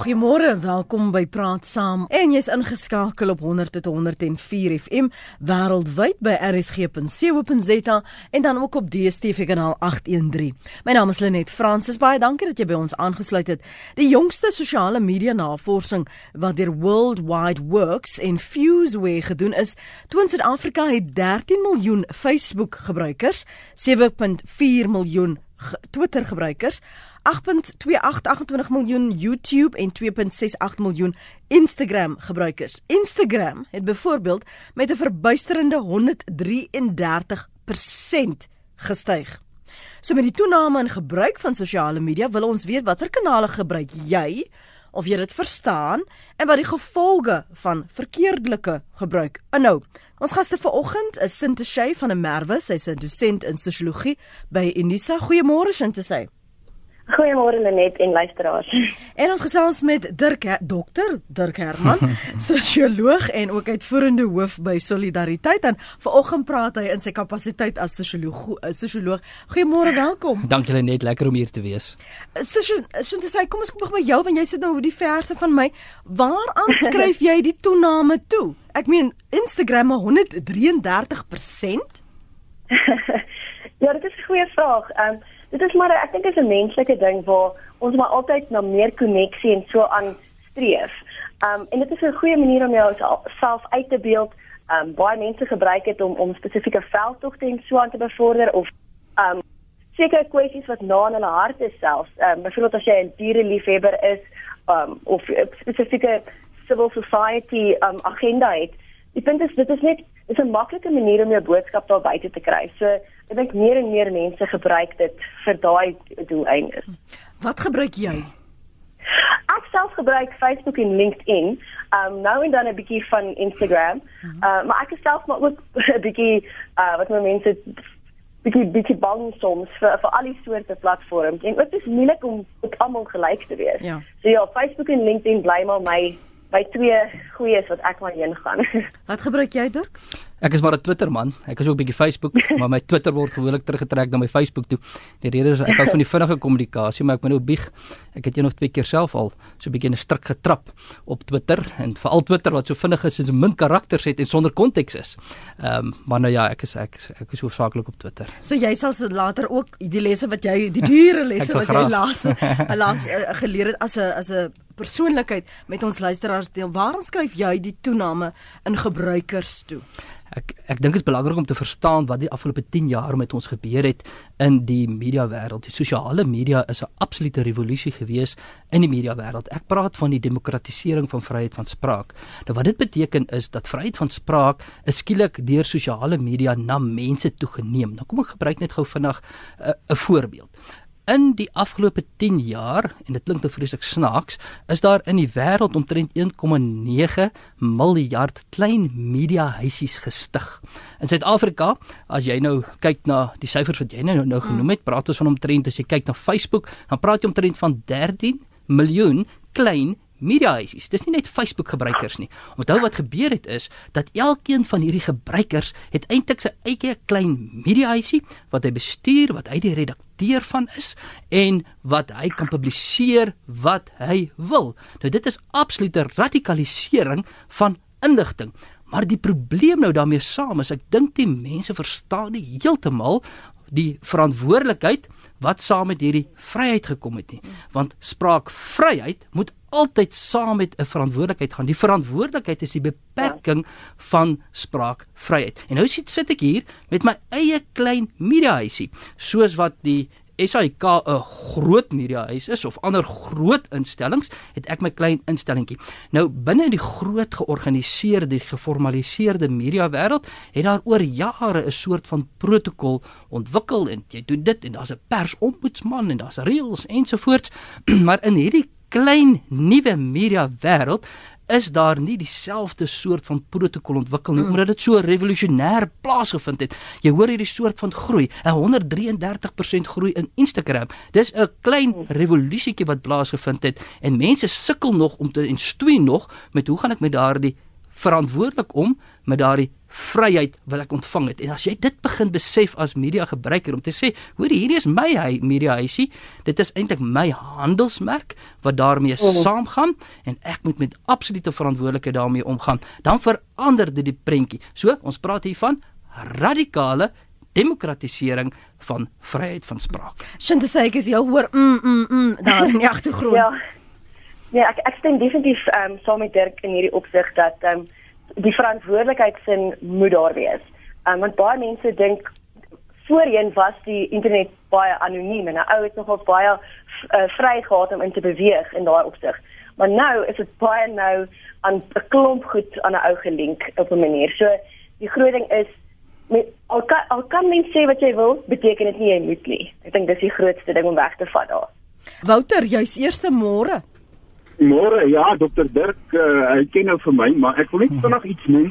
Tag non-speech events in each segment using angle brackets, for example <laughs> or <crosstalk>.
Goeiemôre, welkom by Praat Saam. En jy's ingeskakel op 100.104 FM wêreldwyd by rsg.co.za en dan ook op DStv kanaal 813. My naam is Lenet Fransis. Baie dankie dat jy by ons aangesluit het. Die jongste sosiale media navorsing wat deur World Wide Works en Fuseware gedoen is, toon Suid-Afrika het 13 miljoen Facebook gebruikers, 7.4 miljoen Twitter gebruikers 8.28 miljoen YouTube en 2.68 miljoen Instagram gebruikers. Instagram het byvoorbeeld met 'n verbuisterende 133% gestyg. So met die toename in gebruik van sosiale media wil ons weet watter kanale gebruik jy of jy dit verstaan en wat die gevolge van verkeerdelike gebruik inhou. Ons gaste vanoggend is Sinte Shay van 'n Merwe, sy's 'n dosent in sosiologie by Unisa. Goeiemôre Sinte Shay. Goeiemôre Lenet en luisteraars. En ons gesels met Dirk Dokter Dirk Herman, <laughs> sosioloog en ook uitvoerende hoof by Solidariteit en vanoggend praat hy in sy kapasiteit as sosioloog. Eh, sosioloog. Goeiemôre, welkom. Dankie Lenet, lekker om hier te wees. Sosioloog, so kom ons kom begin by jou want jy sit nou oor die verse van my. Waaraan skryf jy die toename toe? Ek meen Instagram 133%? <laughs> ja, dit is 'n goeie vraag. Ehm um, dit is maar ek dink dit is 'n menslike ding waar ons maar altyd na meer koneksie en so aan streef. Um en dit is 'n goeie manier om jouself uit te beeld. Um baie mense gebruik dit om om spesifieke veldtogte en so aan te bevorder of um sekere kwessies wat na in hulle hart is selfs. Um byvoorbeeld as jy 'n diereliefhebber is um of spesifieke civil society um agenda het. Die punt is dit is net 'n maklike manier om jou boodskap daar buite te kry. So ek dink meer en meer mense gebruik dit vir daai doeleindes. Wat gebruik jy? Ek self gebruik Facebook en LinkedIn. Um nou en dan 'n bietjie van Instagram. Uh maar ek self maar ook <laughs> 'n bietjie uh wat my mense bietjie bietjie bang soms vir vir al die soorte platforms. En dit is moeilik om op almal gelyk te wees. Ja. So ja, Facebook en LinkedIn bly maar my by twee goeies wat ek maar heen gaan. <laughs> Wat gebruik jy, Dirk? Ek is maar 'n Twitter man. Ek is ook 'n bietjie Facebook, <laughs> maar my Twitter word gewoonlik teruggetrek na my Facebook toe. Die rede is ek hou van die vinnige kommunikasie, maar ek moet nou bieg. Ek het een of twee keer self al so 'n bietjie 'n stryk getrap op Twitter en veral Twitter wat so vinnig is en so min karakters het en sonder konteks is. Ehm um, maar nou ja, ek is ek ek is hoofsaaklik op Twitter. So jy sal later ook die lesse wat jy die dure <laughs> lesse wat jy laas <laughs> laas uh, geleer het as 'n as 'n persoonlikheid met ons luisteraars deel. Waar skryf jy die toename in gebruikers toe? Ek ek dink dit is belangrik om te verstaan wat die afgelope 10 jaar met ons gebeur het in die media wêreld. Die sosiale media is 'n absolute revolusie gewees in die media wêreld. Ek praat van die demokratisering van vryheid van spraak. Nou wat dit beteken is dat vryheid van spraak skielik deur sosiale media na mense toegeneem. Nou kom ek gebruik net gou vinnig eh, 'n uh, voorbeeld in die afgelope 10 jaar en dit klink te vreeslik snaaks, is daar in die wêreld omtrent 1,9 miljard klein media huisies gestig. In Suid-Afrika, as jy nou kyk na die syfers wat jy nou nou genoem het, praat ons van omtrent as jy kyk na Facebook, dan praat jy omtrent van 13 miljoen klein media huisies. Dis nie net Facebook gebruikers nie. Onthou wat gebeur het is dat elkeen van hierdie gebruikers het eintlik sy eie klein media huisie wat hy bestuur, wat hy die redakteur van is en wat hy kan publiseer wat hy wil. Nou dit is absolute radikalisering van inligting. Maar die probleem nou daarmee saam is ek dink die mense verstaan nie heeltemal die verantwoordelikheid wat saam met hierdie vryheid gekom het nie. Want spraakvryheid moet altyd saam met 'n verantwoordelikheid gaan. Die verantwoordelikheid is die beperking van spraakvryheid. En nou sit sit ek hier met my eie klein media huisie, soos wat die SAIK 'n groot mediahuis is of ander groot instellings, het ek my klein instellingkie. Nou binne die groot georganiseerde, geformaliseerde media wêreld het daar oor jare 'n soort van protokol ontwikkel en jy doen dit en daar's 'n persombudsman en daar's reëls ensovoorts, <clears throat> maar in hierdie klein nuwe media wêreld is daar nie dieselfde soort van protokol ontwikkel nie hmm. omdat dit so revolusionêr plaasgevind het. Jy hoor hierdie soort van groei, 'n 133% groei in Instagram. Dis 'n klein hmm. revolusietjie wat plaasgevind het en mense sukkel nog om te en stoei nog met hoe gaan ek met daardie verantwoordelik om met daardie vryheid wat ek ontvang het. En as jy dit begin besef as media gebruiker om te sê, hoor hierdie is my hy media huisie, dit is eintlik my handelsmerk wat daarmee oh. saamgaan en ek moet met absolute verantwoordelikheid daarmee omgaan, dan verander dit die prentjie. So, ons praat hier van radikale demokratisering van vryheid van spraak. Sinte sê ek is jou hoor mm mm mm daar in die agtergrond. ja. Nee, ek ek stem definitief ehm um, saam met Dirk in hierdie opsig dat ehm um, die verantwoordelikheidsin moet daar wees. Um, want baie mense dink voorheen was die internet baie anoniem en 'n ou het nogal baie uh, vry gehad om in te beweeg in daai opsig. Maar nou is dit baie nou aan 'n klomp goed aan 'n ou gelink op 'n manier. So die groot ding is met al kan, al kan mens sê wat jy wil, beteken dit nie jy moet nie. Ek dink dis die grootste ding om weg te vat daar. Wouter, jy's eerste môre. Môre, ja, dokter Dirk, uh, hy ken nou vir my, maar ek wil net mhm. vinnig iets noem.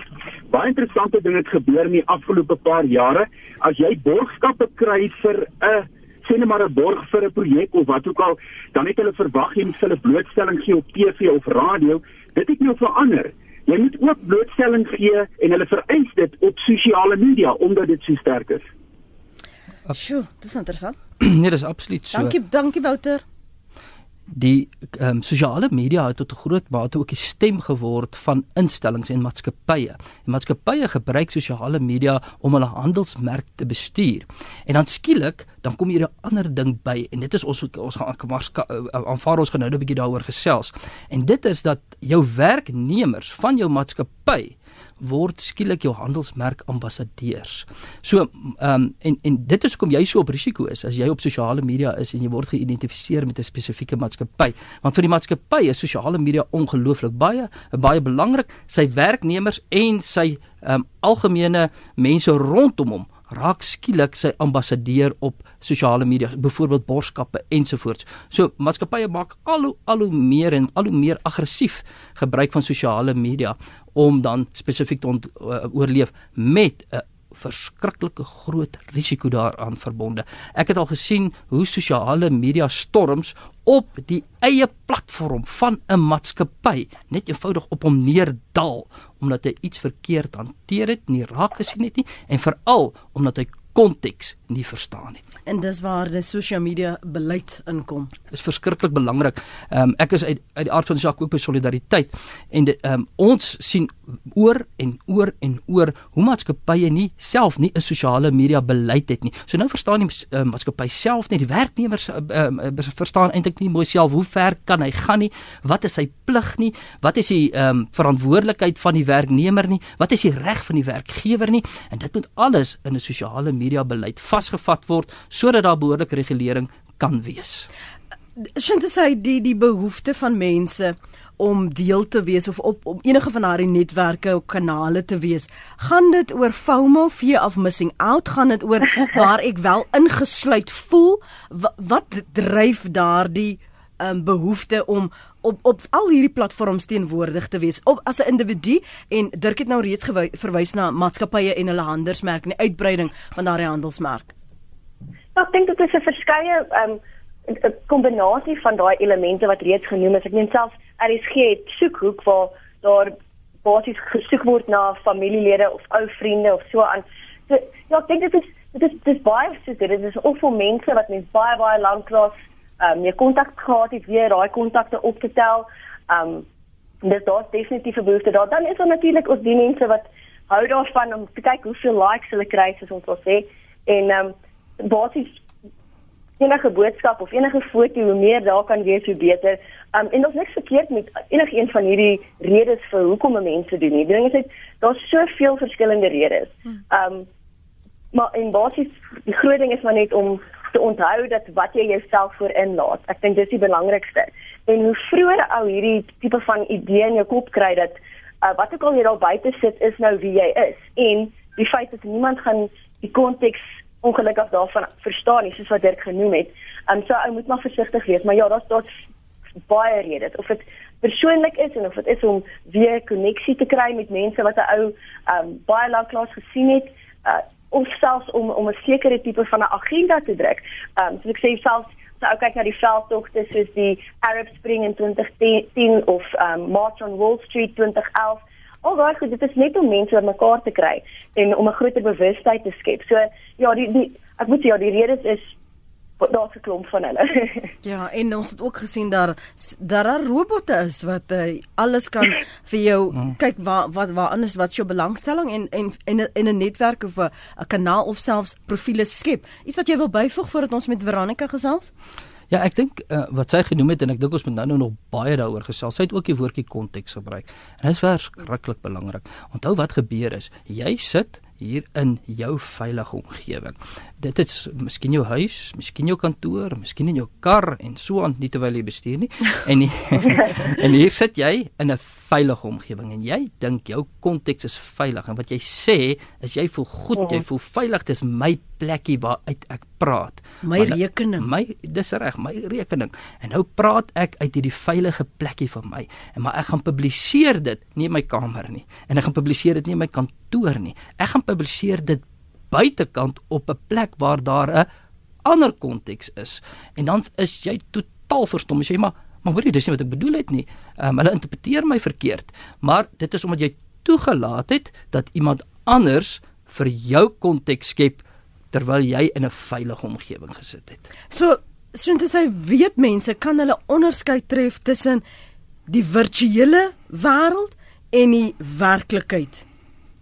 Baie interessante dinge het gebeur in die afgelope paar jare. As jy borgskappe kry vir 'n uh, sê net maar 'n borg vir 'n projek of wat ook al, dan het hulle verwag jy moet hulle blootstelling gee op TV of radio. Dit het nou verander. Jy moet ook blootstelling gee en hulle vereis dit op sosiale media omdat dit so sterk is. Sjoe, dis interessant. <clears throat> nee, dis absoluut so. Dankie, dankie Wouter die ehm um, sosiale media het tot 'n groot mate ook die stem geword van instellings en maatskappye. En maatskappye gebruik sosiale media om hulle handelsmerk te bestuur. En dan skielik, dan kom hier 'n ander ding by en dit is ons ons gaan eh, aanvaar ons gaan nou 'n bietjie daaroor gesels. En dit is dat jou werknemers van jou maatskappy word skielik jou handelsmerk ambassadeurs. So ehm um, en en dit is hoekom jy so op risiko is as jy op sosiale media is en jy word geïdentifiseer met 'n spesifieke maatskappy. Want vir die maatskappy is sosiale media ongelooflik baie baie belangrik. Sy werknemers en sy ehm um, algemene mense rondom hom raak skielik sy ambassadeur op sosiale media, byvoorbeeld borskappe ensovoorts. So maatskappye maak al hoe al hoe meer en al hoe meer aggressief gebruik van sosiale media om dan spesifiek te ont, uh, oorleef met 'n verskriklike groot risiko daaraan verbonde. Ek het al gesien hoe sosiale media storms op die eie platform van 'n maatskappy net eenvoudig op hom neerdal omdat hy iets verkeerd hanteer het, nie raak gesien het nie en veral omdat hy konteks nie verstaan het en dis waar die sosiale media beleid inkom. Dit is verskriklik belangrik. Ehm um, ek is uit uit die aard van die saak ook by solidariteit en ehm um, ons sien oor en oor en oor hoe maatskappye nie self nie 'n sosiale media beleid het nie. So nou verstaan die uh, maatskappy self nie, die werknemers uh, verstaan eintlik nie mooi self hoe ver kan hy gaan nie? Wat is sy plig nie? Wat is die ehm um, verantwoordelikheid van die werknemer nie? Wat is die reg van die werkgewer nie? En dit moet alles in 'n sosiale media beleid vasgevat word sodat daar behoorlike regulering kan wees. Sint sê die die behoefte van mense om deel te wees of op om enige van haar netwerke of kanale te wees. Gaan dit oor FOMO, fear of missing out? Gaan dit oor <laughs> waar ek wel ingesluit voel? Wat, wat dryf daardie um, behoefte om op op al hierdie platforms teenwoordig te wees op as 'n individu en Dirk het nou reeds verwys na maatskappye en hulle handelsmerk en die uitbreiding van daardie handelsmerk. Ja, ek dink dit is 'n verskeie ehm um, 'n kombinasie van daai elemente wat reeds genoem is. Ek meen selfs RSG het soekhoek waar daar basies gesoek word na familielede of ou vriende of so aan. So ja, ek dink dit is dit is dis baie so dit is of vir mense wat mens baie baie lank lank ehm um, meer kontak gehad het, weer daai kontakte op te tel. Ehm um, dis daar's definitief 'n behoefte daar. Dan is daar natuurlik ook die mense wat hou daarvan om te kyk hoeveel likes hulle kry, soos ons wil sê. En ehm um, basies enige boodskap of enige foto hoe meer daar kan wees hoe beter. Um en ons niks verkeerd met enige een van hierdie redes vir hoekom mense doen nie. Die ding is net daar's soveel verskillende redes. Um maar in basies die groot ding is maar net om te onthou dat wat jy jouself voor inlaat. Ek dink dis die belangrikste. En hoe vroeër ou hierdie tipe van idee in jou kop kry dat uh, wat ook al jy daar buite sit is nou wie jy is en die feit dat niemand gaan die konteks ongelukkig daarvan verstaan nie soos wat Dirk genoem het. Um so ou moet maar versigtig wees, maar ja, daar's daar's baie redes of dit persoonlik is en of dit is om weer koneksie te kry met mense wat 'n ou um baie lank lank gesien het, uh of selfs om om 'n sekere tipe van 'n agenda te druk. Um so ek sê selfs so ou kyk na die veldtogte soos die Arab Spring in 2010 of um March on Wall Street 2011 al daai goed dit is net om mense bymekaar te kry en om 'n groter bewustheid te skep. So ja, die die ek moet sê ja, die redes is daar's 'n klomp van hulle. <laughs> ja, en ons het ook gesien daar daar daar robotte is wat uh, alles kan vir jou mm. kyk waar wat waar anders wat jou belangstelling en en en in 'n netwerk of 'n kanaal of selfs profile skep. Iets wat jy wil byvoeg voordat ons met Veronica gesels? Ja, ek dink uh, wat sy genoem het en ek dink ons moet nou nou nog baie daaroor gesels. Sy het ook die woordjie konteks gebruik. En dit is verskriklik belangrik. Onthou wat gebeur is, jy sit hier in jou veilige omgewing. Dit is miskien jou huis, miskien jou kantoor, miskien in jou kar en so aan nie terwyl jy bestuur nie. <laughs> En <laughs> en hier sit jy in 'n veilige omgewing en jy dink jou konteks is veilig en wat jy sê is jy voel goed, jy voel veilig, dis my plekkie waar uit ek praat. My maar, rekening. My dis reg, my rekening. En nou praat ek uit hierdie veilige plekkie van my. En maar ek gaan publiseer dit nie in my kamer nie en ek gaan publiseer dit nie in my kantoor nie. Ek gaan publiseer dit buitekant op 'n plek waar daar 'n ander konteks is. En dan is jy totaal verstom. Jy sê maar, maar hoorie, dis nie wat ek bedoel het nie. Ehm um, hulle interpreteer my verkeerd. Maar dit is omdat jy toegelaat het dat iemand anders vir jou konteks skep terwyl jy in 'n veilige omgewing gesit het. So, soos dit sê, weet mense kan hulle onderskeid tref tussen die virtuele wêreld en die werklikheid.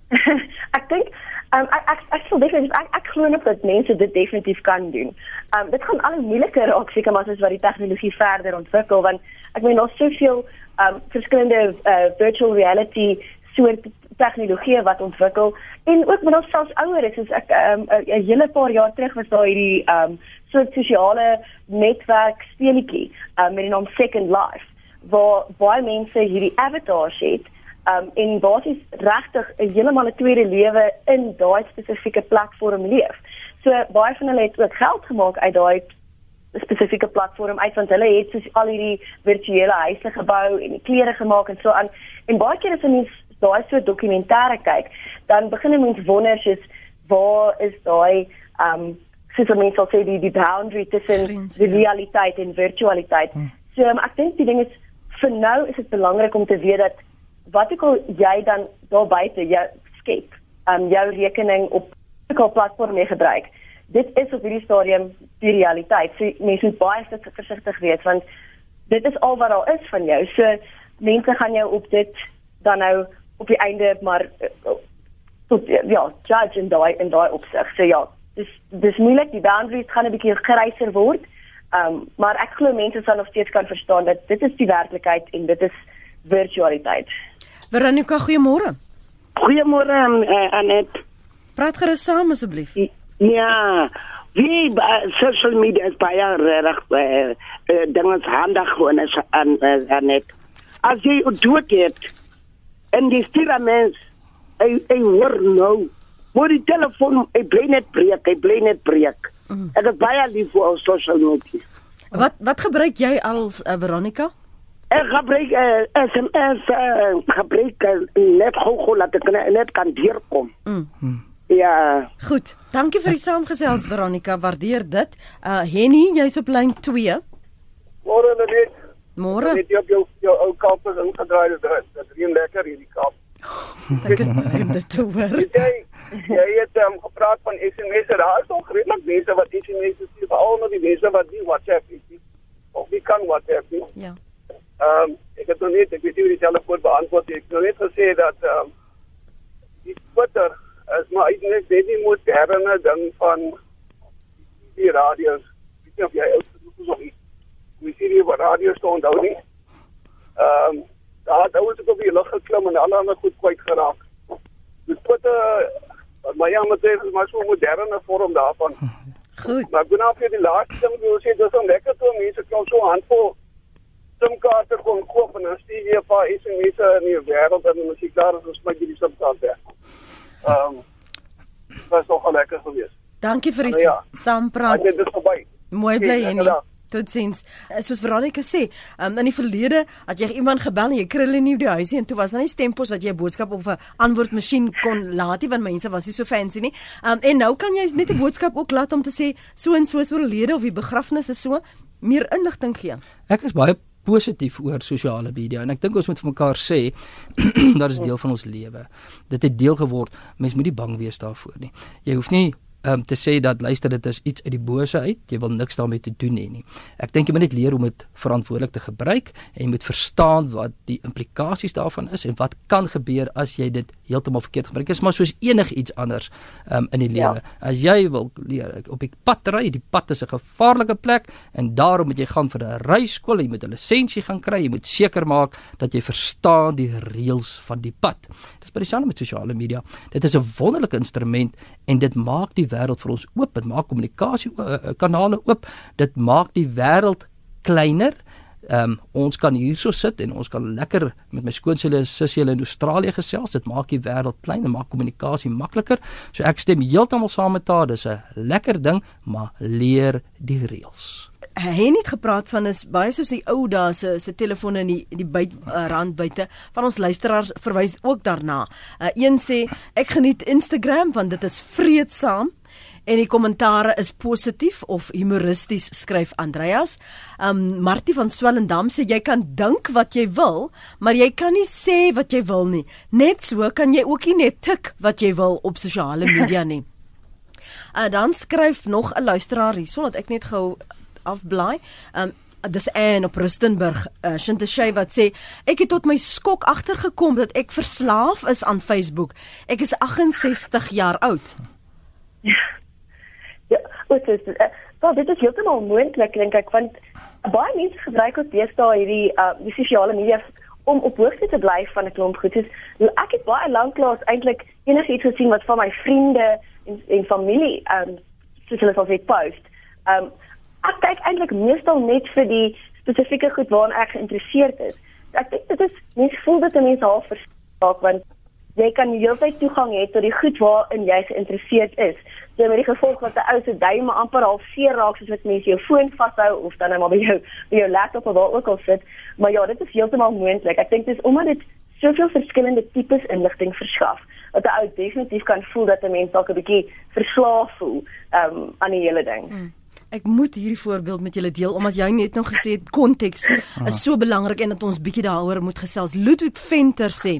<laughs> ek dink um, ek ek ek sou definitief ek, ek glo net dat mense dit definitief kan doen. Um dit gaan al hoe moeiliker raak seker maar soos wat die tegnologie verder ontwikkel want ek meen daar's soveel um verskillende uh, virtual reality soort tegnologie wat ontwikkel en ook met ons selfs ouer is soos ek 'n um, hele paar jaar terug was daar hierdie um soort sosiale netwerk speletjie um, met die naam Second Life waar baie mense hierdie avatars het um en basies regtig 'n heeltemal 'n tweede lewe in daai spesifieke platform leef. So baie van hulle het ook geld gemaak uit daai spesifieke platform uit want hulle het soos al hierdie virtuele huise gebou en klere gemaak en so aan. En baie keer as jy mens daai so dokumentêre kyk, dan begin jy mens wonder soos waar is daai um soos mense sal sê die die boundary tussen die ja. realiteit en virtualiteit. Hmm. So um, ek dink die ding is vir nou is dit belangrik om te weet dat wat ek al jy dan daar buite jou skep, um jou rekening op 'n platform mee gebruik. Dit is op hierdie stadium die realiteit. So mense moet baie versigtig wees want dit is al wat daar is van jou. So mense gaan jou op dit dan nou op die einde maar uh, tot ja, judge en daai en daai opsig. So ja, dis dis moeilik die boundaries gaan 'n bietjie gryser word. Um maar ek glo mense sal nog steeds kan verstaan dat dit is die werklikheid en dit is virtualiteit. Veronica, goeiemôre. Goeiemôre uh, Anet. Praat gerus saam asseblief. Ja. Wie uh, social media is baie reg uh, uh, dinge handig gewoon is aan uh, Anet. As jy dood het en die stiramens hy hy hoor nou word die telefoon hy bly net breek, hy bly net breek. Mm. Ek is baie lief vir social media. Wat wat gebruik jy als uh, Veronica? Ek gebruik uh, SMS uh, gebruik uh, net gou laat ek net kan deurkom. Mm. Hmm. Ja. Goed. Dankie vir die saamgesels Veronica, waardeer dit. Uh Henny, jy's op lyn 2. Môre net. Môre. Net jy op jou jou ou kamp is ingedraai dit. Dit reën lekker hierdie kamp. Ek is baie dit te hoor. Jy jy het um, gepraat van SMS. Daar is nog redelik mense wat SMS stuur, veral nou die mense wat nie WhatsApp het. Of wie kan WhatsApp nie? Ja. Ehm um, ek het nog net ek weet nie hoe die telefoon beantwoord ek het nog net gesê dat ehm um, die Twitter is maar eintlik net nie moderne ding van die radio's. Ek weet nie of jy oud genoeg is om die sien jy wat radio staan onthou nie. Ehm um, daar daar was ek op die lug geklim en al ander goed kwyt geraak. Die Twitter maar ja, maar dit is maar so 'n moderne vorm daarvan. Goed. Maar gou nou vir die laaste ding wil sê dis om lekker toe mense kan so handvol simkaarte kon koop en dan stuur jy 'n paar SMS'e in die wêreld en dan as jy klaar is, dan smaak jy die simkaart weg. Ehm um, was nog lekker geweest. Dankie vir die nou, ja. saampraat. Dit is verby. Mooi bly en tot sins. Eh, soos Veronica sê, um, in die verlede het jy iemand gebel en jy kry hulle nie die huisie en toe was daar nie stempos wat jy 'n boodskap op 'n antwoordmasjien kon laat nie want mense was nie so fancy nie. Um, en nou kan jy net 'n boodskap ook laat om te sê so en so is oorlede of die begrafnis is so meer inligting gee. Ek is baie positief oor sosiale media en ek dink ons moet vir mekaar sê <clears throat> dat is deel van ons lewe. Dit het deel geword. Mens moet nie bang wees daarvoor nie. Jy hoef nie um, te sê dat luister dit is iets uit die bose uit, jy wil niks daarmee te doen hê nie. Ek dink jy moet net leer hoe om dit verantwoordelik te gebruik en jy moet verstaan wat die implikasies daarvan is en wat kan gebeur as jy dit heeltemal verkeerd gebruik. Dit is maar soos enigiets anders um, in die lewe. Ja. As jy wil leer op die pad ry, die pad is 'n gevaarlike plek en daarom moet jy gaan vir 'n ryskool, jy moet 'n lisensie gaan kry, jy moet seker maak dat jy verstaan die reëls van die pad. Dis by dieselfde met sosiale media. Dit is 'n wonderlike instrument en dit maak die wêreld vir ons oop. Dit maak kommunikasie uh, kanale oop. Dit maak die wêreld kleiner. Ehm um, ons kan hierso sit en ons kan lekker met my skoonseule sussie in Australië gesels. Dit maak die wêreld kleiner, maak kommunikasie makliker. So ek stem heeltemal saam met haar. Dis 'n lekker ding, maar leer die reëls hy het gepraat van is baie soos die ou dae se se telefone in die die buit uh, rand buite van ons luisteraars verwys ook daarna. Uh, een sê ek geniet Instagram want dit is vreedsaam en die kommentare is positief of humoristies skryf Andreas. Um Martie van Swellendam sê jy kan dink wat jy wil, maar jy kan nie sê wat jy wil nie. Net so kan jy ook nie net tik wat jy wil op sosiale media nie. Uh, <laughs> dan skryf nog 'n luisteraar hierson dat ek net gou afblaai. Um dis Anne op Rustenburg, uh, Shinteshay wat sê ek het tot my skok agtergekom dat ek verslaaf is aan Facebook. Ek is 68 jaar oud. <laughs> Ja. Ja, wat is dit? Uh, dit is heeltemal moontlik dink ek want baie mense gebruik ook deesdae hierdie uh die sosiale media om op hoogte te bly van 'n klomp goed. Dis ek het baie lanklaas eintlik enigiets gesien wat van my vriende en en familie um soos hulle sal sê post. Um ek kyk eintlik meestal net vir die spesifieke goed waaraan ek geïnteresseerd is. Ek dink dit is mens voel dit mense half verstaan want jy kan die hele tyd toegang hê tot die goed waarin jy geïnteresseerd is. So met die gevolg dat 'n ou se duim amper half seer raak soos wat mense jou foon vashou of dan net maar by jou by jou laptop of waar ook al sit. Maar ja, dit is heeltemal moontlik. Ek dink dis omdat dit soveel verskillende tipes inligting verskaf dat 'n ou definitief kan voel dat 'n mens dalk 'n bietjie verslaaf voel um, aan die hele ding. Hmm. Ek moet hierdie voorbeeld met julle deel omdat jy net nog gesê het konteks is so belangrik en dat ons bietjie daaroor moet gesels. Ludwig Venter sê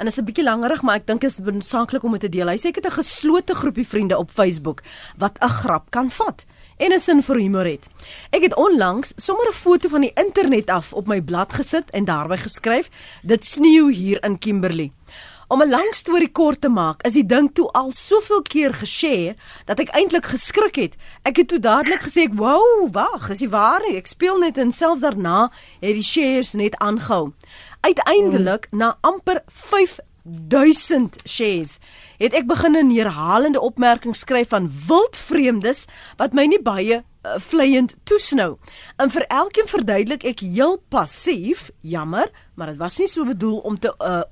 en is 'n bietjie langerig maar ek dink dit is noodsaaklik om dit te deel. Hy sê ek het 'n geslote groepie vriende op Facebook wat 'n grap kan vat en 'n sin vir humor het. Ek het onlangs sommer 'n foto van die internet af op my blad gesit en daarby geskryf: "Dit sneeu hier in Kimberley." Om 'n lang storie kort te maak, is die ding toe al soveel keer geshare dat ek eintlik geskrik het. ek het toe dadelik gesê, "Wow, wag, is dit waar nie? Ek speel net en selfs daarna het die shares net aangehou." Uiteindelik hmm. na amper 5000 shares het ek begin 'n herhalende opmerking skryf van wildvreemdes wat my nie baie uh, vleiend toesnou. En vir elkeen verduidelik ek heel passief, jammer, maar dit was nie so bedoel om te uh,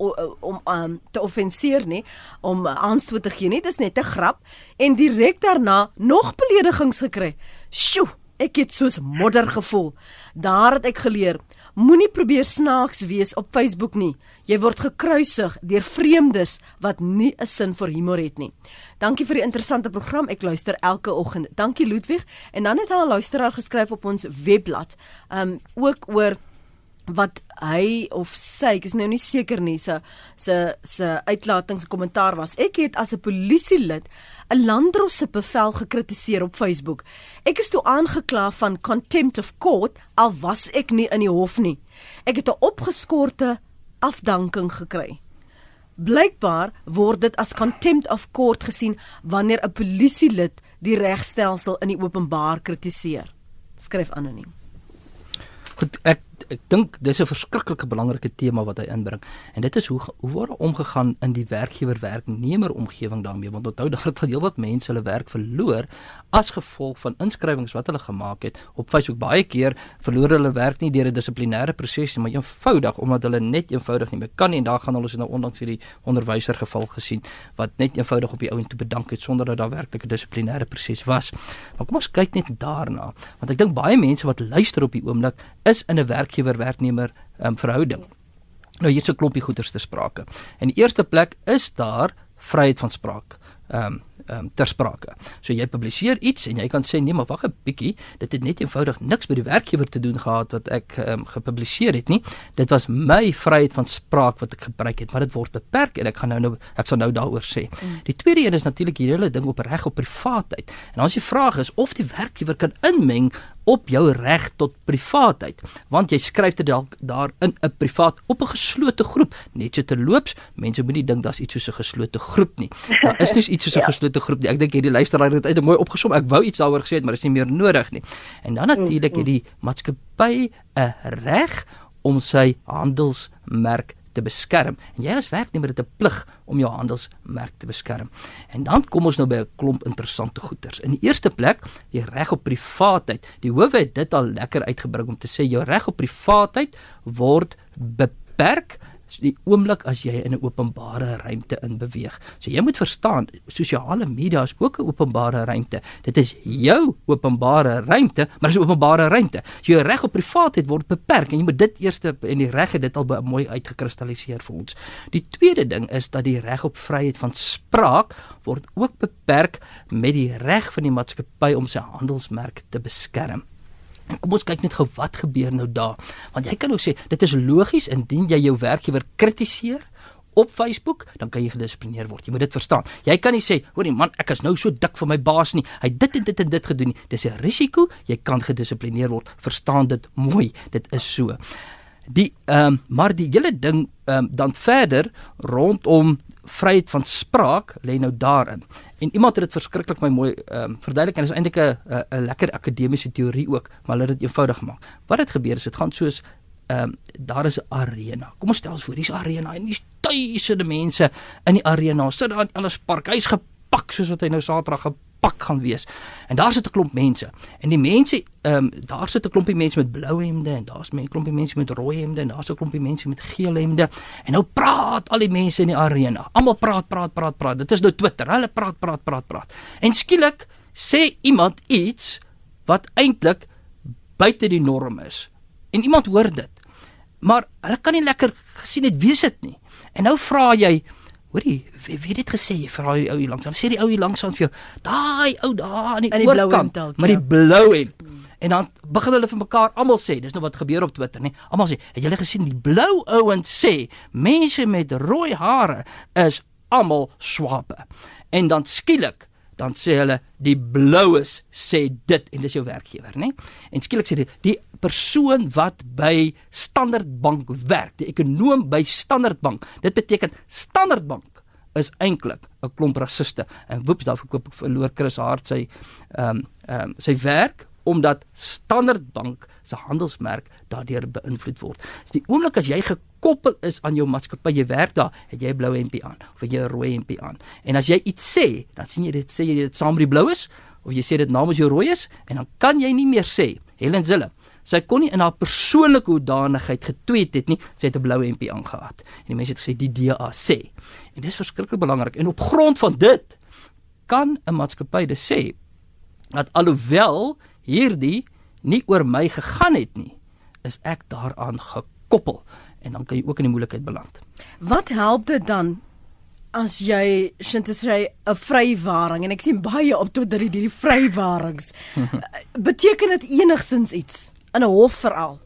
om um, te offenseer nie, om uh, aanstoot te gee nie, dit is net 'n grap en direk daarna nog beledigings gekry. Sjoe, ek het soos modder gevoel. Daar het ek geleer Moenie probeer snaaks wees op Facebook nie. Jy word gekruisig deur vreemdes wat nie 'n sin vir humor het nie. Dankie vir die interessante program. Ek luister elke oggend. Dankie Ludwig. En dan het 'n luisteraar geskryf op ons webblad. Um ook oor wat hy of sy, ek is nou nie seker nie, se se se uitlatings kommentaar was. Ek het as 'n polisielid 'n landdros se bevel gekritiseer op Facebook. Ek is toe aangekla van contempt of court al was ek nie in die hof nie. Ek het 'n opgeskorte afdanking gekry. Blykbaar word dit as contempt of court gesien wanneer 'n polisielid die regstelsel in die openbaar kritiseer. Skryf anoniem. Goed, ek ek dink dis 'n verskriklike belangrike tema wat hy inbring. En dit is hoe hoe word omgegaan in die werkgewer werknemer omgewing daarmee want onthou <laughs> dat het heelwat mense hulle werk verloor as gevolg van inskrywings wat hulle gemaak het op Facebook baie keer verloor hulle werk nie deur 'n dissiplinêre proses nie maar eenvoudig omdat hulle net eenvoudig nie meer kan nie en daar gaan hulle ons nou ondanks hierdie onderwyser geval gesien wat net eenvoudig op die ou en toe bedank het sonder dat daar werklik 'n dissiplinêre proses was. Maar kom ons kyk net daarna want ek dink baie mense wat luister op die oomblik is in 'n werk werkgewer werknemer um, verhouding. Nou hier's 'n klompie goeters te sprake. In die eerste plek is daar vryheid van spraak. Ehm um, um, ter sprake. So jy publiseer iets en jy kan sê nee, maar wag 'n bietjie, dit het net eenvoudig niks met die werkgewer te doen gehad wat ek um, gepubliseer het nie. Dit was my vryheid van spraak wat ek gebruik het, maar dit word beperk en ek gaan nou nou ek sal nou daaroor sê. Mm. Die tweede een is natuurlik hierdie hele ding op reg op privaatheid. En as jy vraag is of die werkgewer kan inmeng op jou reg tot privaatheid want jy skryf dit dalk daar in 'n privaat op 'n geslote groep. Net so terloops mense moenie dink daar's iets soos 'n geslote groep nie. Daar is nie iets soos <laughs> 'n ja. geslote groep nie. Ek dink hierdie luisteraar het dit mooi opgesom. Ek wou iets daaroor gesê het maar dit is nie meer nodig nie. En dan natuurlik het die maatskappy 'n reg om sy handelsmerk te beskerm. En jy as werknemer het 'n plig om jou handelsmerk te beskerm. En dan kom ons nou by 'n klomp interessante goeters. In die eerste plek, die reg op privaatheid. Die howe het dit al lekker uitgebring om te sê jou reg op privaatheid word beperk die oomblik as jy in 'n openbare ruimte in beweeg. So jy moet verstaan, sosiale media is ook 'n openbare ruimte. Dit is jou openbare ruimte, maar dit is 'n openbare ruimte. So jou reg op privaatheid word beperk en jy moet dit eers en die reg het dit al mooi uitgekristalliseer vir ons. Die tweede ding is dat die reg op vryheid van spraak word ook beperk met die reg van die maatskappy om sy handelsmerk te beskerm. En kom ons kyk net gou wat gebeur nou daar. Want jy kan ook sê dit is logies indien jy jou werkgewer kritiseer op Facebook, dan kan jy gedissiplineer word. Jy moet dit verstaan. Jy kan nie sê, "Hoorie man, ek is nou so dik vir my baas nie. Hy het dit en dit en dit gedoen nie." Dis 'n risiko. Jy kan gedissiplineer word. Verstaan dit mooi. Dit is so. Die ehm um, maar die hele ding ehm um, dan verder rondom vryheid van spraak lê nou daarin. En iemand het dit verskriklik my mooi ehm um, verduidelik en dit is eintlik 'n 'n lekker akademiese teorie ook, maar hulle het dit eenvoudig gemaak. Wat het gebeur is dit gaan soos ehm um, daar is 'n arena. Kom ons stel ons voor, hier's 'n arena en hier's duisende mense in die arena. Sit daar in alles park. Hy's gepak soos wat hy nou Saterdag pak gaan wees. En daar sit 'n klomp mense. En die mense, ehm um, daar sit 'n klompie mense met blou hemde en daar's 'n klompie mense met rooi hemde en daar's 'n klompie mense met geel hemde. En nou praat al die mense in die arena. Almal praat, praat, praat, praat. Dit is nou Twitter. Hulle praat, praat, praat, praat. En skielik sê iemand iets wat eintlik buite die norm is. En iemand hoor dit. Maar hulle kan nie lekker gesien het wie dit nie. En nou vra jy, Hoorie, wie wie het dit gesê? Vra die ou hier langs. Dan sê die ou hier langs aan vir jou, daai ou daar aan die, die oorkant met die blou hemp. Hmm. En dan begin hulle vir mekaar almal sê, dis nou wat gebeur op Twitter, nê? Almal sê, het julle gesien die blou ouens sê, mense met rooi hare is almal swape. En dan skielik dan sê hulle die bloues sê dit en dis jou werkgewer, nê? En skielik sê dit die persoon wat by Standard Bank werk, die ekonom by Standard Bank. Dit beteken Standard Bank is eintlik 'n klomp rassiste. En woeps, daar verkoop ek verloor Chris Hart sy ehm um, ehm um, sy werk omdat Standard Bank se handelsmerk daardeur beïnvloed word. Die oomblik as jy gekoppel is aan jou maatskappy, jy werk daar, het jy 'n blou hempie aan of jy 'n rooi hempie aan. En as jy iets sê, dan sien jy dit sê jy dit saam met die bloues of jy sê dit namens jou rooi is en dan kan jy nie meer sê Helen Zille. Sy kon nie in haar persoonlike hoedanigheid getweet het nie, sy het 'n blou hempie aangehad. En die mense het gesê die DA sê. En dis verskriklik belangrik en op grond van dit kan 'n maatskappy dit sê dat alhoewel hierdie nie oor my gegaan het nie, is ek daaraan gekoppel en dan kan jy ook in die moeilikheid beland. Wat help dit dan as jy sê 'n vrywaring en ek sien baie op tot dat hierdie vrywarings <laughs> beteken dit enigsins iets in 'n hof veral?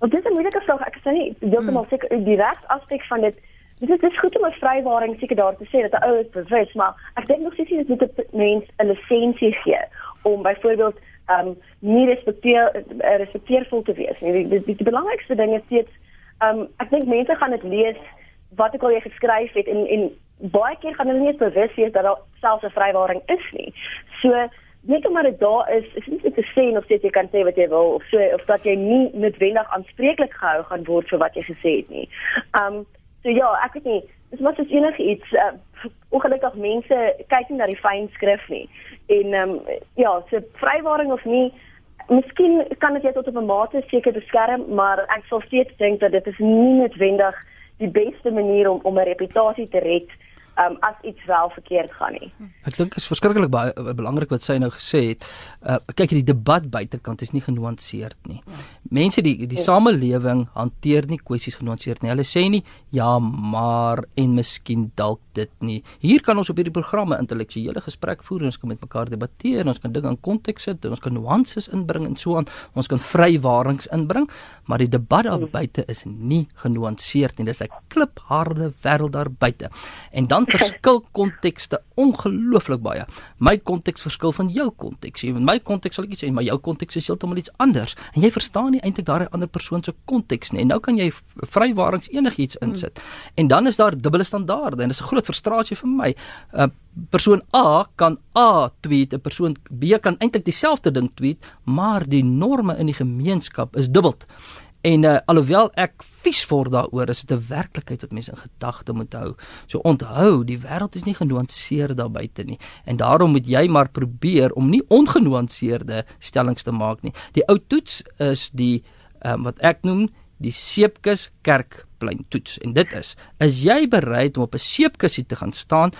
Wat is 'n moeilike vraag? Ek sê nie heeltemal hmm. seker die regsaspek van dit Dit is, dit is goed om 'n vrywaring seker daar te sê dat 'n ou is bewus, maar ek dink nog steeds jy moet 'n mens 'n lisensie gee om byvoorbeeld um nie respekteer uh, respekteervol te wees nie. Die, die, die, die belangrikste ding is steeds um ek dink mense gaan dit lees wat ek al jy geskryf het en en baie keer gaan hulle nie bewus wees dat daar selfs 'n vrywaring is nie. So net omdat dit daar is, is nie te sê of jy kan sê wat jy wil of so of dat jy nie noodwendig aanspreeklik gehou gaan word vir wat jy gesê het nie. Um so ja, ek weet nie, dis maar soos enige iets uh, ongelukkig mense kyk nie na die fyn skrif nie. En ehm um, ja, so vrywaring of nie, miskien kan dit jou tot op 'n mate seker beskerm, maar ek sal steeds dink dat dit is nie noodwendig die beste manier om om 'n reputasie te red um, as iets wel verkeerd gaan nie. Ek dink is verskriklik baie belangrik wat sy nou gesê het. Uh kyk hierdie debat buitekant is nie genuanceerd nie. mense die die samelewing hanteer nie kwessies genuanceerd nie. Hulle sê nie ja, maar en miskien dalk dit nie. Hier kan ons op hierdie programme intellektuele gesprek voer en ons kan met mekaar debatteer en ons kan dinge in konteks sit en ons kan nuances inbring en so aan. Ons kan vrywarings inbring, maar die debat daar buite is nie genuanceerd nie. Dis 'n klipharde wêreld daar buite. En dan verskil kontekste ongelooflik baie. My konteks verskil van jou konteks. Jy weet my konteks sal ek sê, maar jou konteks is heeltemal iets anders. En jy verstaan nie eintlik daardie ander persoon se konteks nie. En nou kan jy vrywarings enigiets insit. Hmm. En dan is daar dubbele standaarde en dis 'n groot frustrasie vir my. uh, Persoon A kan A tweet, 'n persoon B kan eintlik dieselfde ding tweet, maar die norme in die gemeenskap is dubbel. En uh, alhoewel ek vies word daaroor, is dit 'n werklikheid wat mense in gedagte moet hou. So onthou, die wêreld is nie genuanceer daar buite nie. En daarom moet jy maar probeer om nie ongenuanceerde stellings te maak nie. Die ou toets is die um, wat ek noem die seepkus kerkplein toets. En dit is: is jy bereid om op 'n seepkusie te gaan staan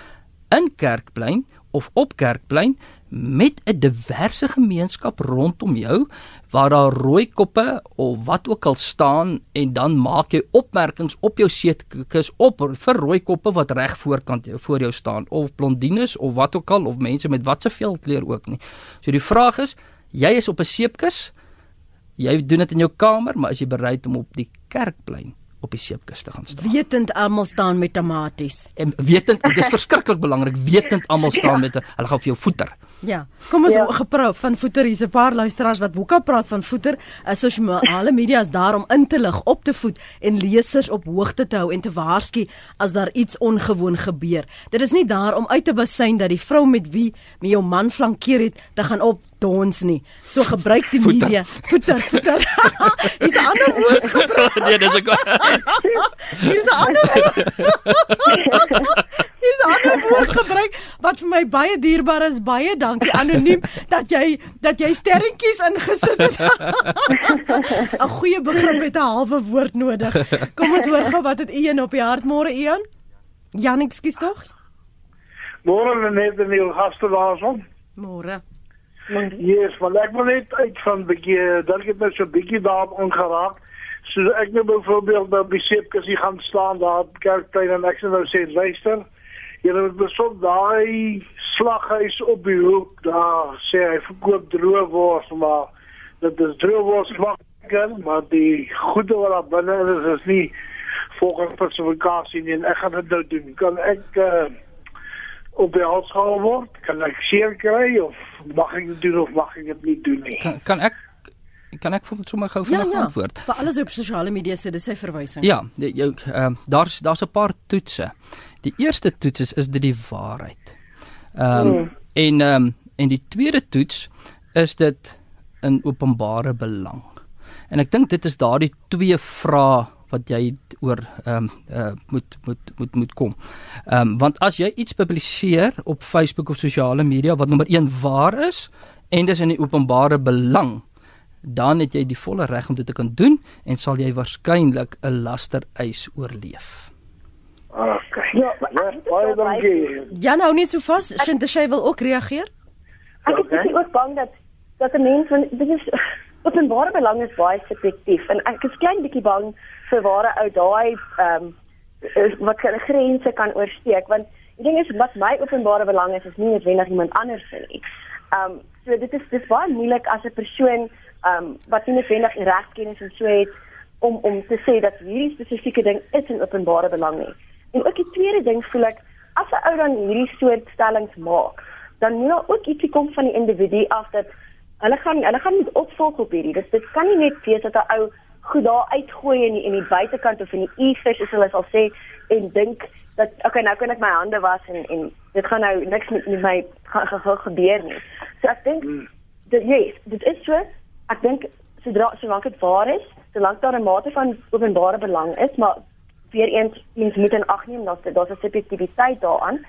in kerkplein of op kerkplein met 'n diverse gemeenskap rondom jou waar daar rooi koppe of wat ook al staan en dan maak jy opmerkings op jou seetkus op vir rooi koppe wat reg voorkant jou voor jou staan of blondines of wat ook al of mense met watse veldkleur ook nie. So die vraag is, jy is op 'n seepkus. Jy doen dit in jou kamer, maar is jy bereid om op die kerkplein op die seepkus te gaan staan. Wetend almal staan met tomaties. En wetend, dit is verskriklik belangrik, wetend almal staan met hulle gaan vir jou voeter. Ja. Kom ons ja. gepraat van voeter. Hier's 'n paar luisteraars wat hoeka praat van voeter. Sosiale media is daar om in te lig, op te voed en lesers op hoogte te hou en te waarsku as daar iets ongewoon gebeur. Dit is nie daar om uit te basyn dat die vrou met wie met jou man flankeer het, te gaan op dons nie. So gebruik die Voeter. media voeter voeter. <laughs> Hier's 'n ander woord gebruik. <laughs> nee, dis ek. Hier's 'n ander Hier's <laughs> 'n ander woord gebruik wat vir my baie dierbaar is. Baie dankie anoniem dat jy dat jy sterretjies ingesit het. 'n Goeie begrip het 'n halwe woord nodig. Kom ons hoor gou wat het u een op die hart môre Ian? Jan, ekskuus tog? Môre net in die gaste daarson. Môre. Yes, maar ek wil net uit van bietjie dalk het my so bietjie daarop aangeraak. So ek nou byvoorbeeld by Beseepkes hier gaan staan daar op Kerkplein en ek sê nou sê luister, jy moet besoek daai slaghuis op die hoek daar sê hy verkoop droewors maar dit is droewors smaker maar die goede wat daar binne is is nie volgens spesifikasie nie en ek gaan dit nou doen. Kan ek uh, op die hals gehou word? Kan ek seer kry of mag ek dit doen of mag ek dit nie doen nie? Kan, kan ek kan ek vir sommer gou Ja vinnig ja. antwoord? Vir alles op sosiale media sê dis sy verwysing. Ja, jou ehm daar's daar's 'n paar toetse. Die eerste toets is is dit die waarheid. Ehm um, en ehm um, en die tweede toets is dit in openbare belang. En ek dink dit is daardie twee vrae wat jy oor ehm um, uh, moet moet moet moet kom. Ehm um, want as jy iets publiseer op Facebook of sosiale media wat nommer 1 waar is en dis in die openbare belang, dan het jy die volle reg om dit te kan doen en sal jy waarskynlik 'n lastereis oorleef. Okay. Ja, maar Ja, baie dankie. Jan hou net so vas. Shintashay wil ook reageer. Ek is Okay. okay. ook bang dat dat 'n mens van dit is openbare belang is baie subjektief en ek is klein bietjie bang vir waar 'n ou daai ehm um, wat sy grense kan oorsteek want die ding is wat my openbare belang is is nie noodwendig iemand anders se nie. Ehm um, so dit is dis baie moeilik as 'n persoon ehm um, wat nie noodwendig regkennis en so het om om te sê dat hierdie spesifieke ding is in openbare belang nie. En ook die tweede ding voel ek as 'n ou dan hierdie soort stellings maak, dan moet daar ook ietsie kom van die individu af dat hulle gaan hulle gaan moet opvolg op hierdie. Dit dit kan nie net wees dat 'n ou goed daar uitgooi in die, in die buitekant of in die ethers soos hulle sal sê en dink dat okay nou kan ek my hande was en en dit gaan nou niks met, met my gaan, gaan, gaan gebeur nie. So ek dink dit yes, dit is so. Ek dink sodra solank dit waar is, solank daar 'n mate van openbare belang is, maar weer eens mens moet in ag neem dat daar's 'n subjektiwiteit daaraan.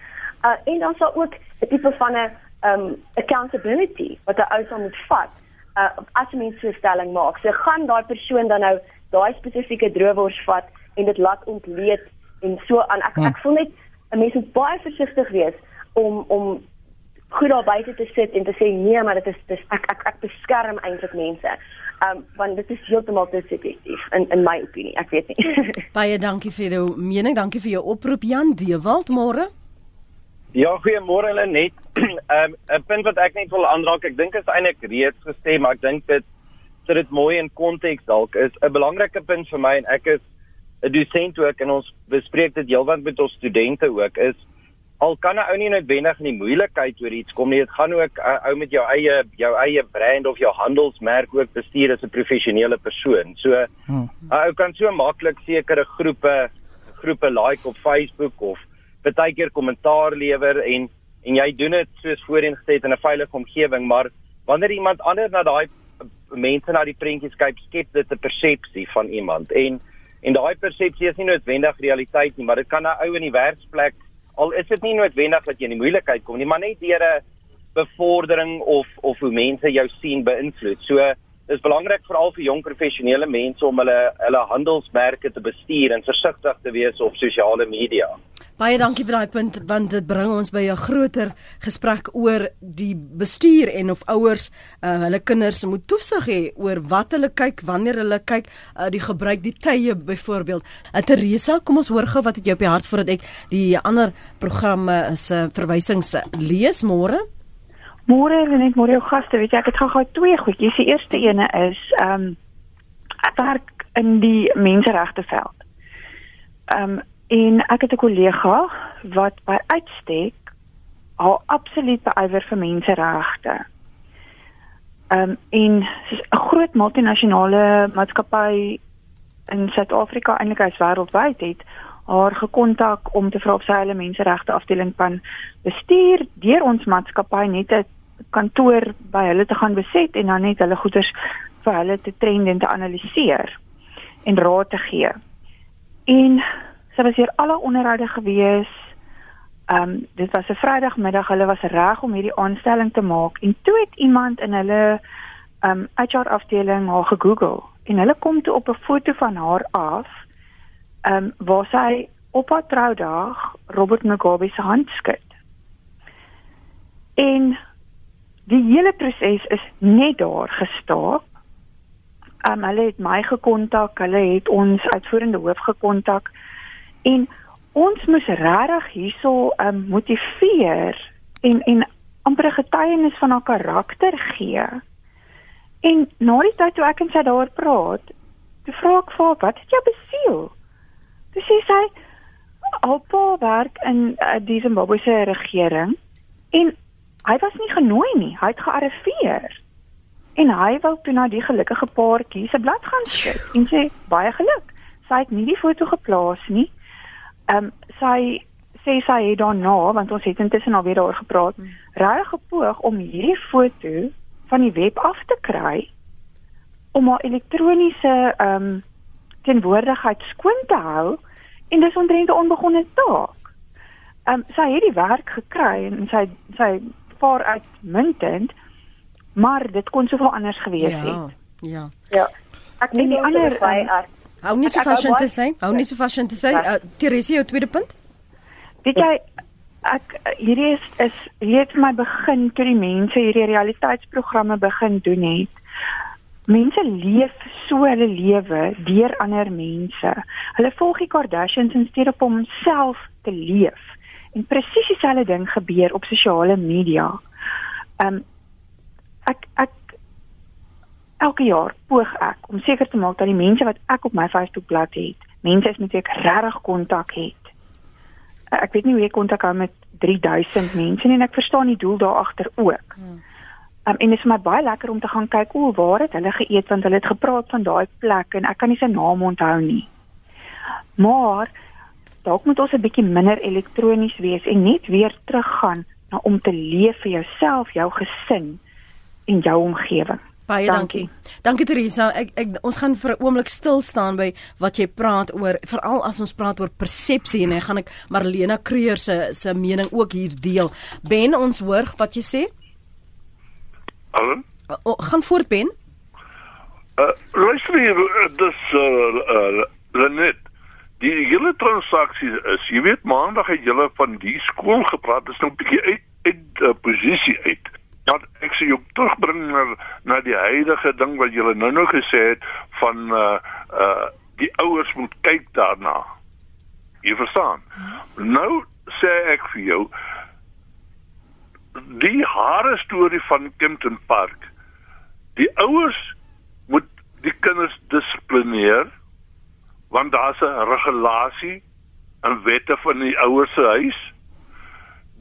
Uh en dan sal ook 'n tipe van 'n um accountability wat 'n ou sal moet vat uh as 'n mens so 'n stelling maak. So gaan daai persoon dan nou daai spesifieke droewors vat en dit laat ontleed en so aan. Ek ek voel net 'n mens moet baie versigtig wees om om goed daar buite te sit en te sê nee, maar dit is dis ek ek ek beskerm eintlik mense. Um want dit is heeltemal te subjektief in in my opinie. Ek weet nie. Baie dankie vir jou mening. Dankie vir jou oproep Jan Dewald môre. Ja, goeiemôre Lenet. <clears throat> Ehm um, 'n punt wat ek net wil aanraak, ek dink is eintlik reeds gesê, maar ek dink dit sit dit mooi in konteks dalk is 'n belangrike punt vir my en ek is 'n dosent ook en ons bespreek dit heelwat met ons studente ook is al kan 'n ou nie noodwendig in die moeilikheid oor iets kom nie. Dit gaan ook uh, ou met jou eie jou eie brand of jou handelsmerk ook bestuur as 'n professionele persoon. So 'n hmm. ou kan so maklik sekere groepe groepe like op Facebook of baie keer kommentaar lewer en en jy doen dit soos voorheen gesê in 'n veilige omgewing, maar wanneer iemand anders na daai mense na die prentjies kyk, skep dit 'n persepsie van iemand en en daai persepsie is nie noodwendig realiteit nie, maar dit kan 'n ou in die werksplek al is dit nie noodwendig dat jy in die moeilikheid kom nie, maar net deur 'n bevordering of of hoe mense jou sien beïnvloed. So dis belangrik veral vir jong professionele mense om hulle hulle handelsmerke te bestuur en versigtig te wees op sosiale media. Baie dankie vir daai punt want dit bring ons by 'n groter gesprek oor die bestuur en of ouers uh, hulle kinders moet toesig hê oor wat hulle kyk, wanneer hulle kyk, uh, die gebruik die tye byvoorbeeld. Uh, Teresa, kom ons hoor gou wat het jy op die hart voordat ek die ander programme se verwysings lees môre? Môre en net môre jou gaste, weet jy ek het gou-gou twee goedjies. Die eerste ene is ehm um, ek werk in die menseregte veld. Ehm um, En ek het 'n kollega wat by uitstek al absoluut beywer vir menseregte. Ehm um, en sy's 'n groot multinasjonale maatskappy in Suid-Afrika eintlik as wêreldwyd het haar gekontak om te vra of sy hulle menseregte afdeling kan bestuur deur ons maatskappy net 'n kantoor by hulle te gaan beset en dan net hulle goederes vir hulle te trend en te analiseer en raad te gee. En Sy was hier alle onderhoude gewees. Ehm um, dit was 'n Vrydagmiddag. Hulle was reg om hierdie aanstelling te maak en toe het iemand in hulle ehm um, HR afdeling haar gegoogel en hulle kom toe op 'n foto van haar af. Ehm um, waar sy op haar troudag Robert Mugabe se hand skud. En die hele proses is net daar gestaak. Ehm um, hulle het my gekontak, hulle het ons uitvoerende hoof gekontak. En ons moes regtig hierso um, motiveer en en amper 'n getuienis van haar karakter gee. En na die tyd toe ek en sy daar praat, toe vra ek vir haar, "Wat het jou besiel?" Toe sê sy, "Oupa werk in uh, die Zimbabwe se regering en hy was nie genooi nie. Hy het gearriveer." En hy wou toe na die gelukkige paartjie se blad gaan skud en sê, "Baie geluk." Sy het nie die foto geplaas nie. Ehm um, sy sê sy het daarna want ons het intussen al weer daaroor gepraat, hmm. regtig gepoog om hierdie foto van die web af te kry om haar elektroniese ehm um, teenwoordigheid skoon te hou en dis omtrent 'n onbegonne taak. Ehm um, sy het die werk gekry en sy sy vaar uitmuntend, maar dit kon soveel anders gewees ja, het. Ja. Ja. Ek dink die ander by Hou nie so vas te sê. Hou nie so vas te sê. Uh, Teresie, jou tweede punt? Weet jy ek hierdie is is het my begin toe die mense hierdie realiteitsprogramme begin doen het. Mense leef so hulle lewe deur ander mense. Hulle volg die Kardashians in steede om homself te leef. En presies dieselfde ding gebeur op sosiale media. Um ek ek elke jaar poog ek om seker te maak dat die mense wat ek op my Facebookblad het, mense is met wie ek regtig kontak het. Ek weet nie hoe ek kontak hou met 3000 mense nie en ek verstaan die doel daar agter ook. Hmm. Um, en dit is my baie lekker om te gaan kyk hoe waar het hulle geëet want hulle het gepraat van daai plek en ek kan nie sy naam onthou nie. Maar dalk moet ons 'n bietjie minder elektronies wees en net weer teruggaan na om te leef vir jouself, jou gesin en jou omgewing. Baie dankie. Dankie, dankie Teresa. Ek, ek ons gaan vir 'n oomblik stil staan by wat jy praat oor, veral as ons praat oor persepsie en ek gaan ek Marlena Kreur se se mening ook hier deel. Ben, ons hoor wat jy sê. Hallo. O, gaan voort Ben. Uh, luister hier, dis uh, uh, net die hele transaksie is, jy weet maandag het julle van die skool gepraat, dis nou 'n bietjie uit uit uh, posisie uit Ja, ek sê jou terugbring na na die huidige ding wat jy nou nou gesê het van uh uh die ouers moet kyk daarna. Jy verstaan? Nou sê ek vir jou die hare storie van Kempton Park. Die ouers moet die kinders dissiplineer want daar's 'n regulasie en wette van die ouers se huis.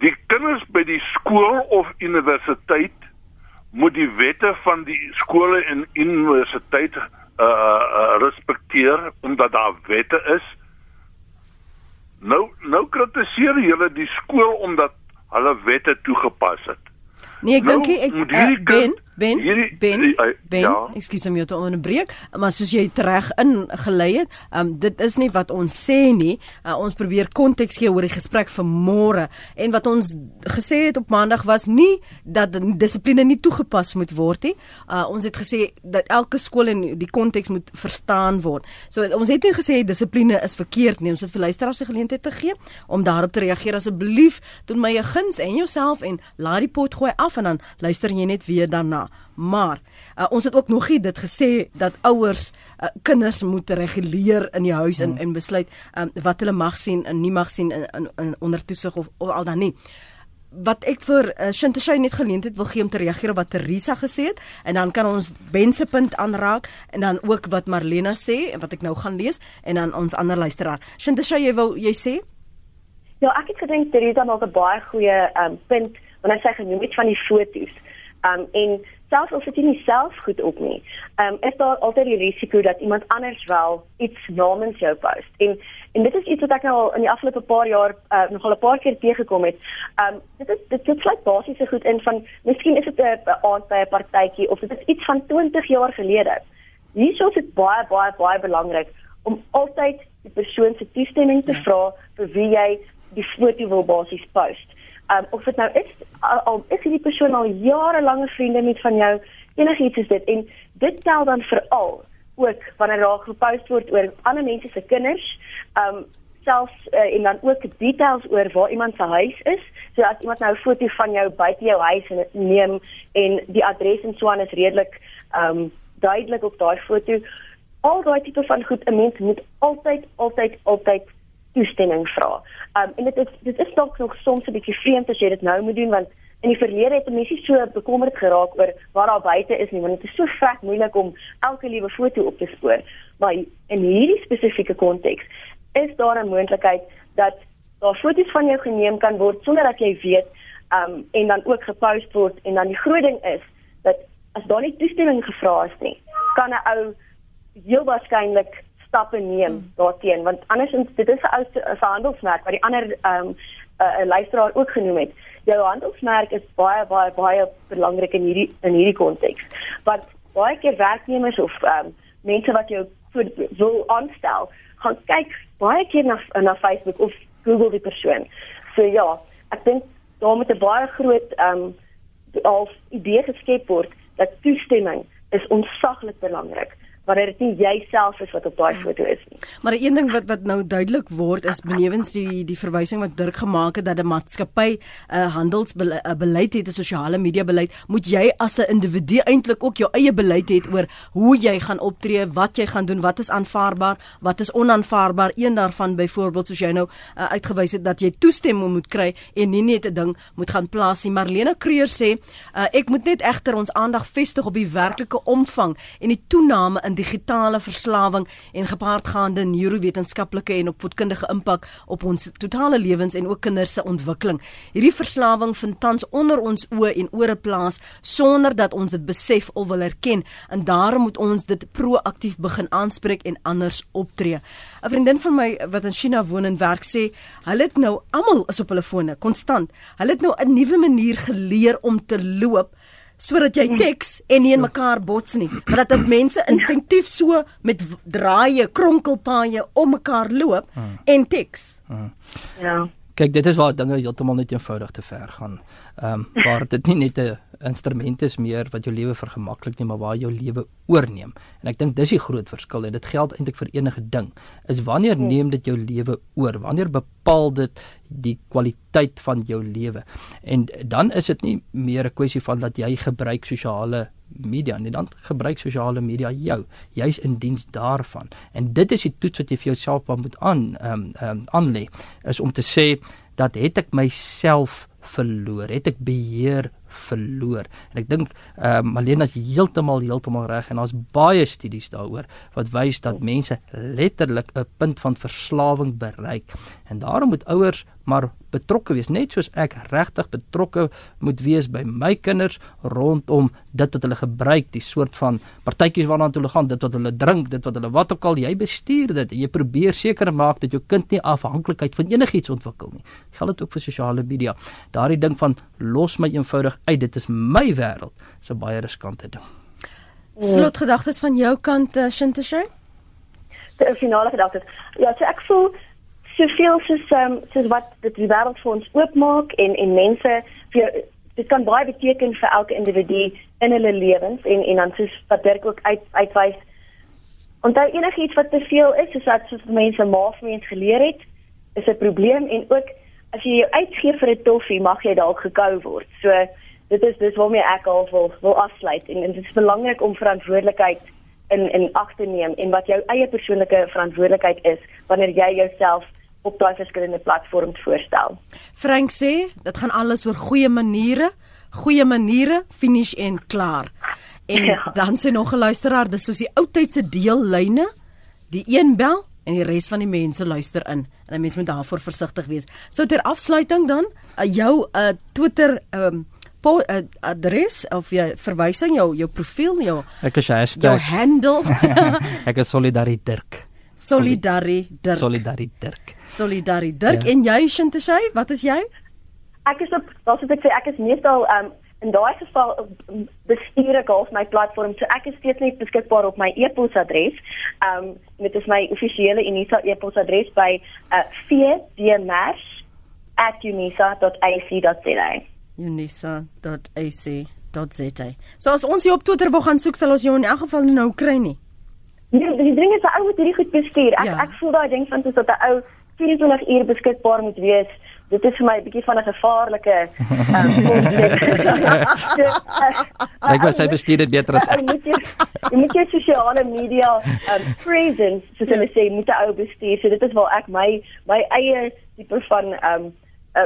Die kinders by die skool of universiteit moet die wette van die skole en universiteit uh, uh respekteer omdat daar wette is. Nou nou kritiseer julle die skool omdat hulle wette toegepas het. Nee, ek Nou, dink ek uh, hierdie Ben, kind- Ben, hierdie- Ben, die- uh, Ben, ja. ekskuus om jou te onderbreek, maar soos jy reg ingelei het, um, dit is nie wat ons sê nie. Uh, ons probeer konteks gee oor die gesprek van môre en wat ons gesê het op maandag was nie dat dissipline nie toegepas moet word nie. Uh, ons het gesê dat elke skool en die konteks moet verstaan word. So ons het nie gesê dissipline is verkeerd nie. Ons het vir luisteraars die geleentheid te gee om daarop te reageer asseblief. Doen my 'n guns en jouself en laat die pot gooi af en dan luister jy net weer daarna. Maar uh, ons het ook nog nie dit gesê dat ouers uh, kinders moet reguleer in die huis en en besluit um, wat hulle mag sien en nie mag sien in, in, in onder toesig of, of al dan nie wat ek vir uh, Shintashay net geleentheid wil gee om te reageer op wat Teresa gesê het en dan kan ons Ben se punt aanraak en dan ook wat Marlena sê en wat ek nou gaan lees en dan ons ander luisteraar. Shintashay jy wou jy sê? Ja, ek het gedink Teresa maak 'n baie goeie um, punt wanneer sy genoem het van die foto's. Um en selfs of dit nie self goed op nie, um is daar altyd die risiko dat iemand anders wel iets namens jou post. En en dit is iets wat ek nou al in die afgelope paar jaar uh, nogal 'n paar keer teëgekom het. Um dit is dit dit sluit basies so goed in van miskien is dit 'n aand by 'n partytjie of dit is iets van 20 jaar gelede. Hierso is dit baie baie baie belangrik om altyd die persoon se toestemming te vra vir wie jy die foto wil basies post. Um of dit nou is al, al is hierdie persoon al jarelange vriende met van jou, enigiets is dit en dit tel dan veral ook wanneer daar gepost word oor ander mense se kinders, um selfs uh, en dan ook details oor waar iemand se huis is. So as iemand nou 'n foto van jou buite jou huis neem en die adres en so aan is redelik um duidelik op daai foto. Al daai tipe van goed 'n mens moet altyd altyd altyd toestemming vra. Um en dit is dit is dalk nog soms 'n bietjie vreemd as jy dit nou moet doen want in die verlede het mense so bekommerd geraak oor waar daar buite is nie want dit is so vet moeilik om elke liewe foto op te spoor. Maar in hierdie spesifieke konteks is daar 'n moontlikheid dat daar foto's van jou geneem kan word sonder dat jy weet um en dan ook gepost word en dan die groot ding is dat as daar nie toestemming gevra is nie, kan 'n ou heel waarskynlik stappe neem hmm. daarteen want andersins dit is 'n ou se handelsmerk wat die ander ehm um, 'n uh, luisteraar ook genoem het. Jou handelsmerk is baie baie baie belangrik in hierdie in hierdie konteks. Want baie keer werknemers of ehm um, mense wat jou wil aanstel, gaan kyk baie keer na na Facebook of Google die persoon. So ja, ek dink daar moet 'n baie groot ehm um, al idee geskep word dat toestemming is ontsaglik belangrik wanneer dit nie jouself is wat op daai foto is nie. Maar een ding wat wat nou duidelik word is benewens die die verwysing wat Dirk gemaak het dat 'n maatskappy 'n uh, handelsbeleid het, 'n sosiale media beleid, moet jy as 'n individu eintlik ook jou eie beleid hê oor hoe jy gaan optree, wat jy gaan doen, wat is aanvaarbaar, wat is onaanvaarbaar. Een daarvan byvoorbeeld soos jy nou uh, uitgewys het dat jy toestemming moet kry en nie net 'n ding moet gaan plaas nie. Marlene Kreur sê, uh, ek moet net egter ons aandag vestig op die werklike omvang en die toename in digitale verslawing en gepaardgaande neurowetenskaplike en opvoedkundige impak op ons totale lewens en ook kinders se ontwikkeling. Hierdie verslawing vind tans onder ons oë en ore plaas sonder dat ons dit besef of wil erken en daarom moet ons dit proaktief begin aanspreek en anders optree. 'n Vriendin van my wat in China woon en werk sê, hulle het nou almal is op hulle fone konstant. Hulle het nou 'n nuwe manier geleer om te loop sodat jy teks en nie in mekaar bots nie. Maar dat dit mense instinktief so met draaie, kronkelpaaie om mekaar loop hmm. en teks. Hmm. Ja. Kyk, dit is waar dinge heeltemal net eenvoudig te ver gaan. Ehm um, waar dit nie net 'n instrument is meer wat jou lewe vergemaklik nie, maar waar jou lewe oorneem. En ek dink dis die groot verskil en dit geld eintlik vir enige ding. Is wanneer neem dit jou lewe oor? Wanneer bepaal dit die kwaliteit van jou lewe. En dan is dit nie meer 'n kwessie van dat jy gebruik sosiale media nie, dan gebruik sosiale media jou. Jy's in diens daarvan. En dit is die toets wat jy vir jouself moet aan ehm um, ehm um, aanlê is om te sê dat het ek myself verloor, het ek beheer verloor. En ek dink ehm uh, Malena is heeltemal heeltemal reg en daar's baie studies daaroor wat wys dat mense letterlik 'n punt van verslawing bereik. En daarom moet ouers maar betrokke wees, net soos ek regtig betrokke moet wees by my kinders rondom dit wat hulle gebruik, die soort van partytjies waarna hulle gaan, dit wat hulle drink, dit wat hulle wat ook al jy bestuur dit en jy probeer seker maak dat jou kind nie afhanklikheid van enigiets ontwikkel nie. Geld dit ook vir sosiale media. Daardie ding van los my eenvoudig uit dit is my wêreld so baie riskante ding. Slotgedagtes van jou kant uh, Shinteshe? Die finale gedagtes. Ja, so ek voel soveel soos um, soos wat dit die wêreld vir ons oopmaak en en mense vir dit kan baie beteken vir elke individu in hulle lewens en en dan soos wat Dirk ook uit uitwys. Onthou enigiets wat te veel is, soos wat soos mense maafmens geleer het, is 'n probleem en ook as jy jou uitgee vir 'n toffie, mag jy dalk gekou word. So dit is dis waarmee ek al wil wil afsluit en, en dit is belangrik om verantwoordelikheid in in ag te neem en wat jou eie persoonlike verantwoordelikheid is wanneer jy jouself op daai verskillende platforms voorstel. Frank sê dit gaan alles oor goeie maniere, goeie maniere, finish en klaar. En ja. dan sê nog 'n luisteraar, dis soos die ou tyd se deellyne, die een bel en die res van die mense luister in en 'n mens moet daarvoor versigtig wees. So ter afsluiting dan, uh, jou uh, Twitter um, po, uh, adres of jy verwysing jou jou profiel jou Ek is hashtag jou handle <laughs> Ek is Solidariteit. Solidariteit. Solidariteit. Solidariteit. Ja. En jy Shinteshay, wat is jy? Ek is op, wat ek sê, ek is meestal um in daai geval bestuur ek al my platform, so ek is steeds net beskikbaar op my e-posadres. Um dit is my offisiële Unisa e-posadres by uh, vdmers@unisa.ac.za. unisa.ac.za. So as ons hier op Twitter wil gaan soek, sal ons jou in elk geval nou kry nie. Nee, die ding is 'n ou moet hierdie goed bestuur. Ek ja. ek voel daai ding van soos dat 'n ou 24 uur beskikbaar moet wees. Dit is vir my 'n bietjie van 'n gevaarlike <laughs> ehm <laughs> Ek wou sê bestuur dit beter as ek. Jy moet jy sosiale media um presence soos hulle sê moet 'n ou bestuur. So dit is waar ek my my eie tipe van um,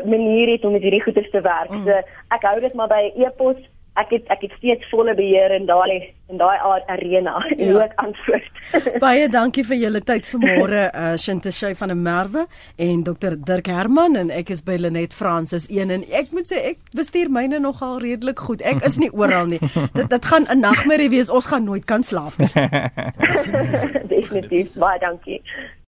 manier het om met hierdie goeie te werk. Mm. So ek hou dit maar by e-pos ek het ek het steeds volle beheer in daai in daai arena <laughs> en ja. hoe ek antwoord. <laughs> Baie dankie vir julle tyd vanmôre uh Shinteshay van der Merwe en Dr Dirk Herman en ek is by Lenet Francis 1 en ek moet sê ek bestuur myne nogal redelik goed. Ek is nie oral nie. <laughs> dit dit gaan 'n nagmerrie wees. Ons gaan nooit kan slaap nie. Definitief. Baie dankie.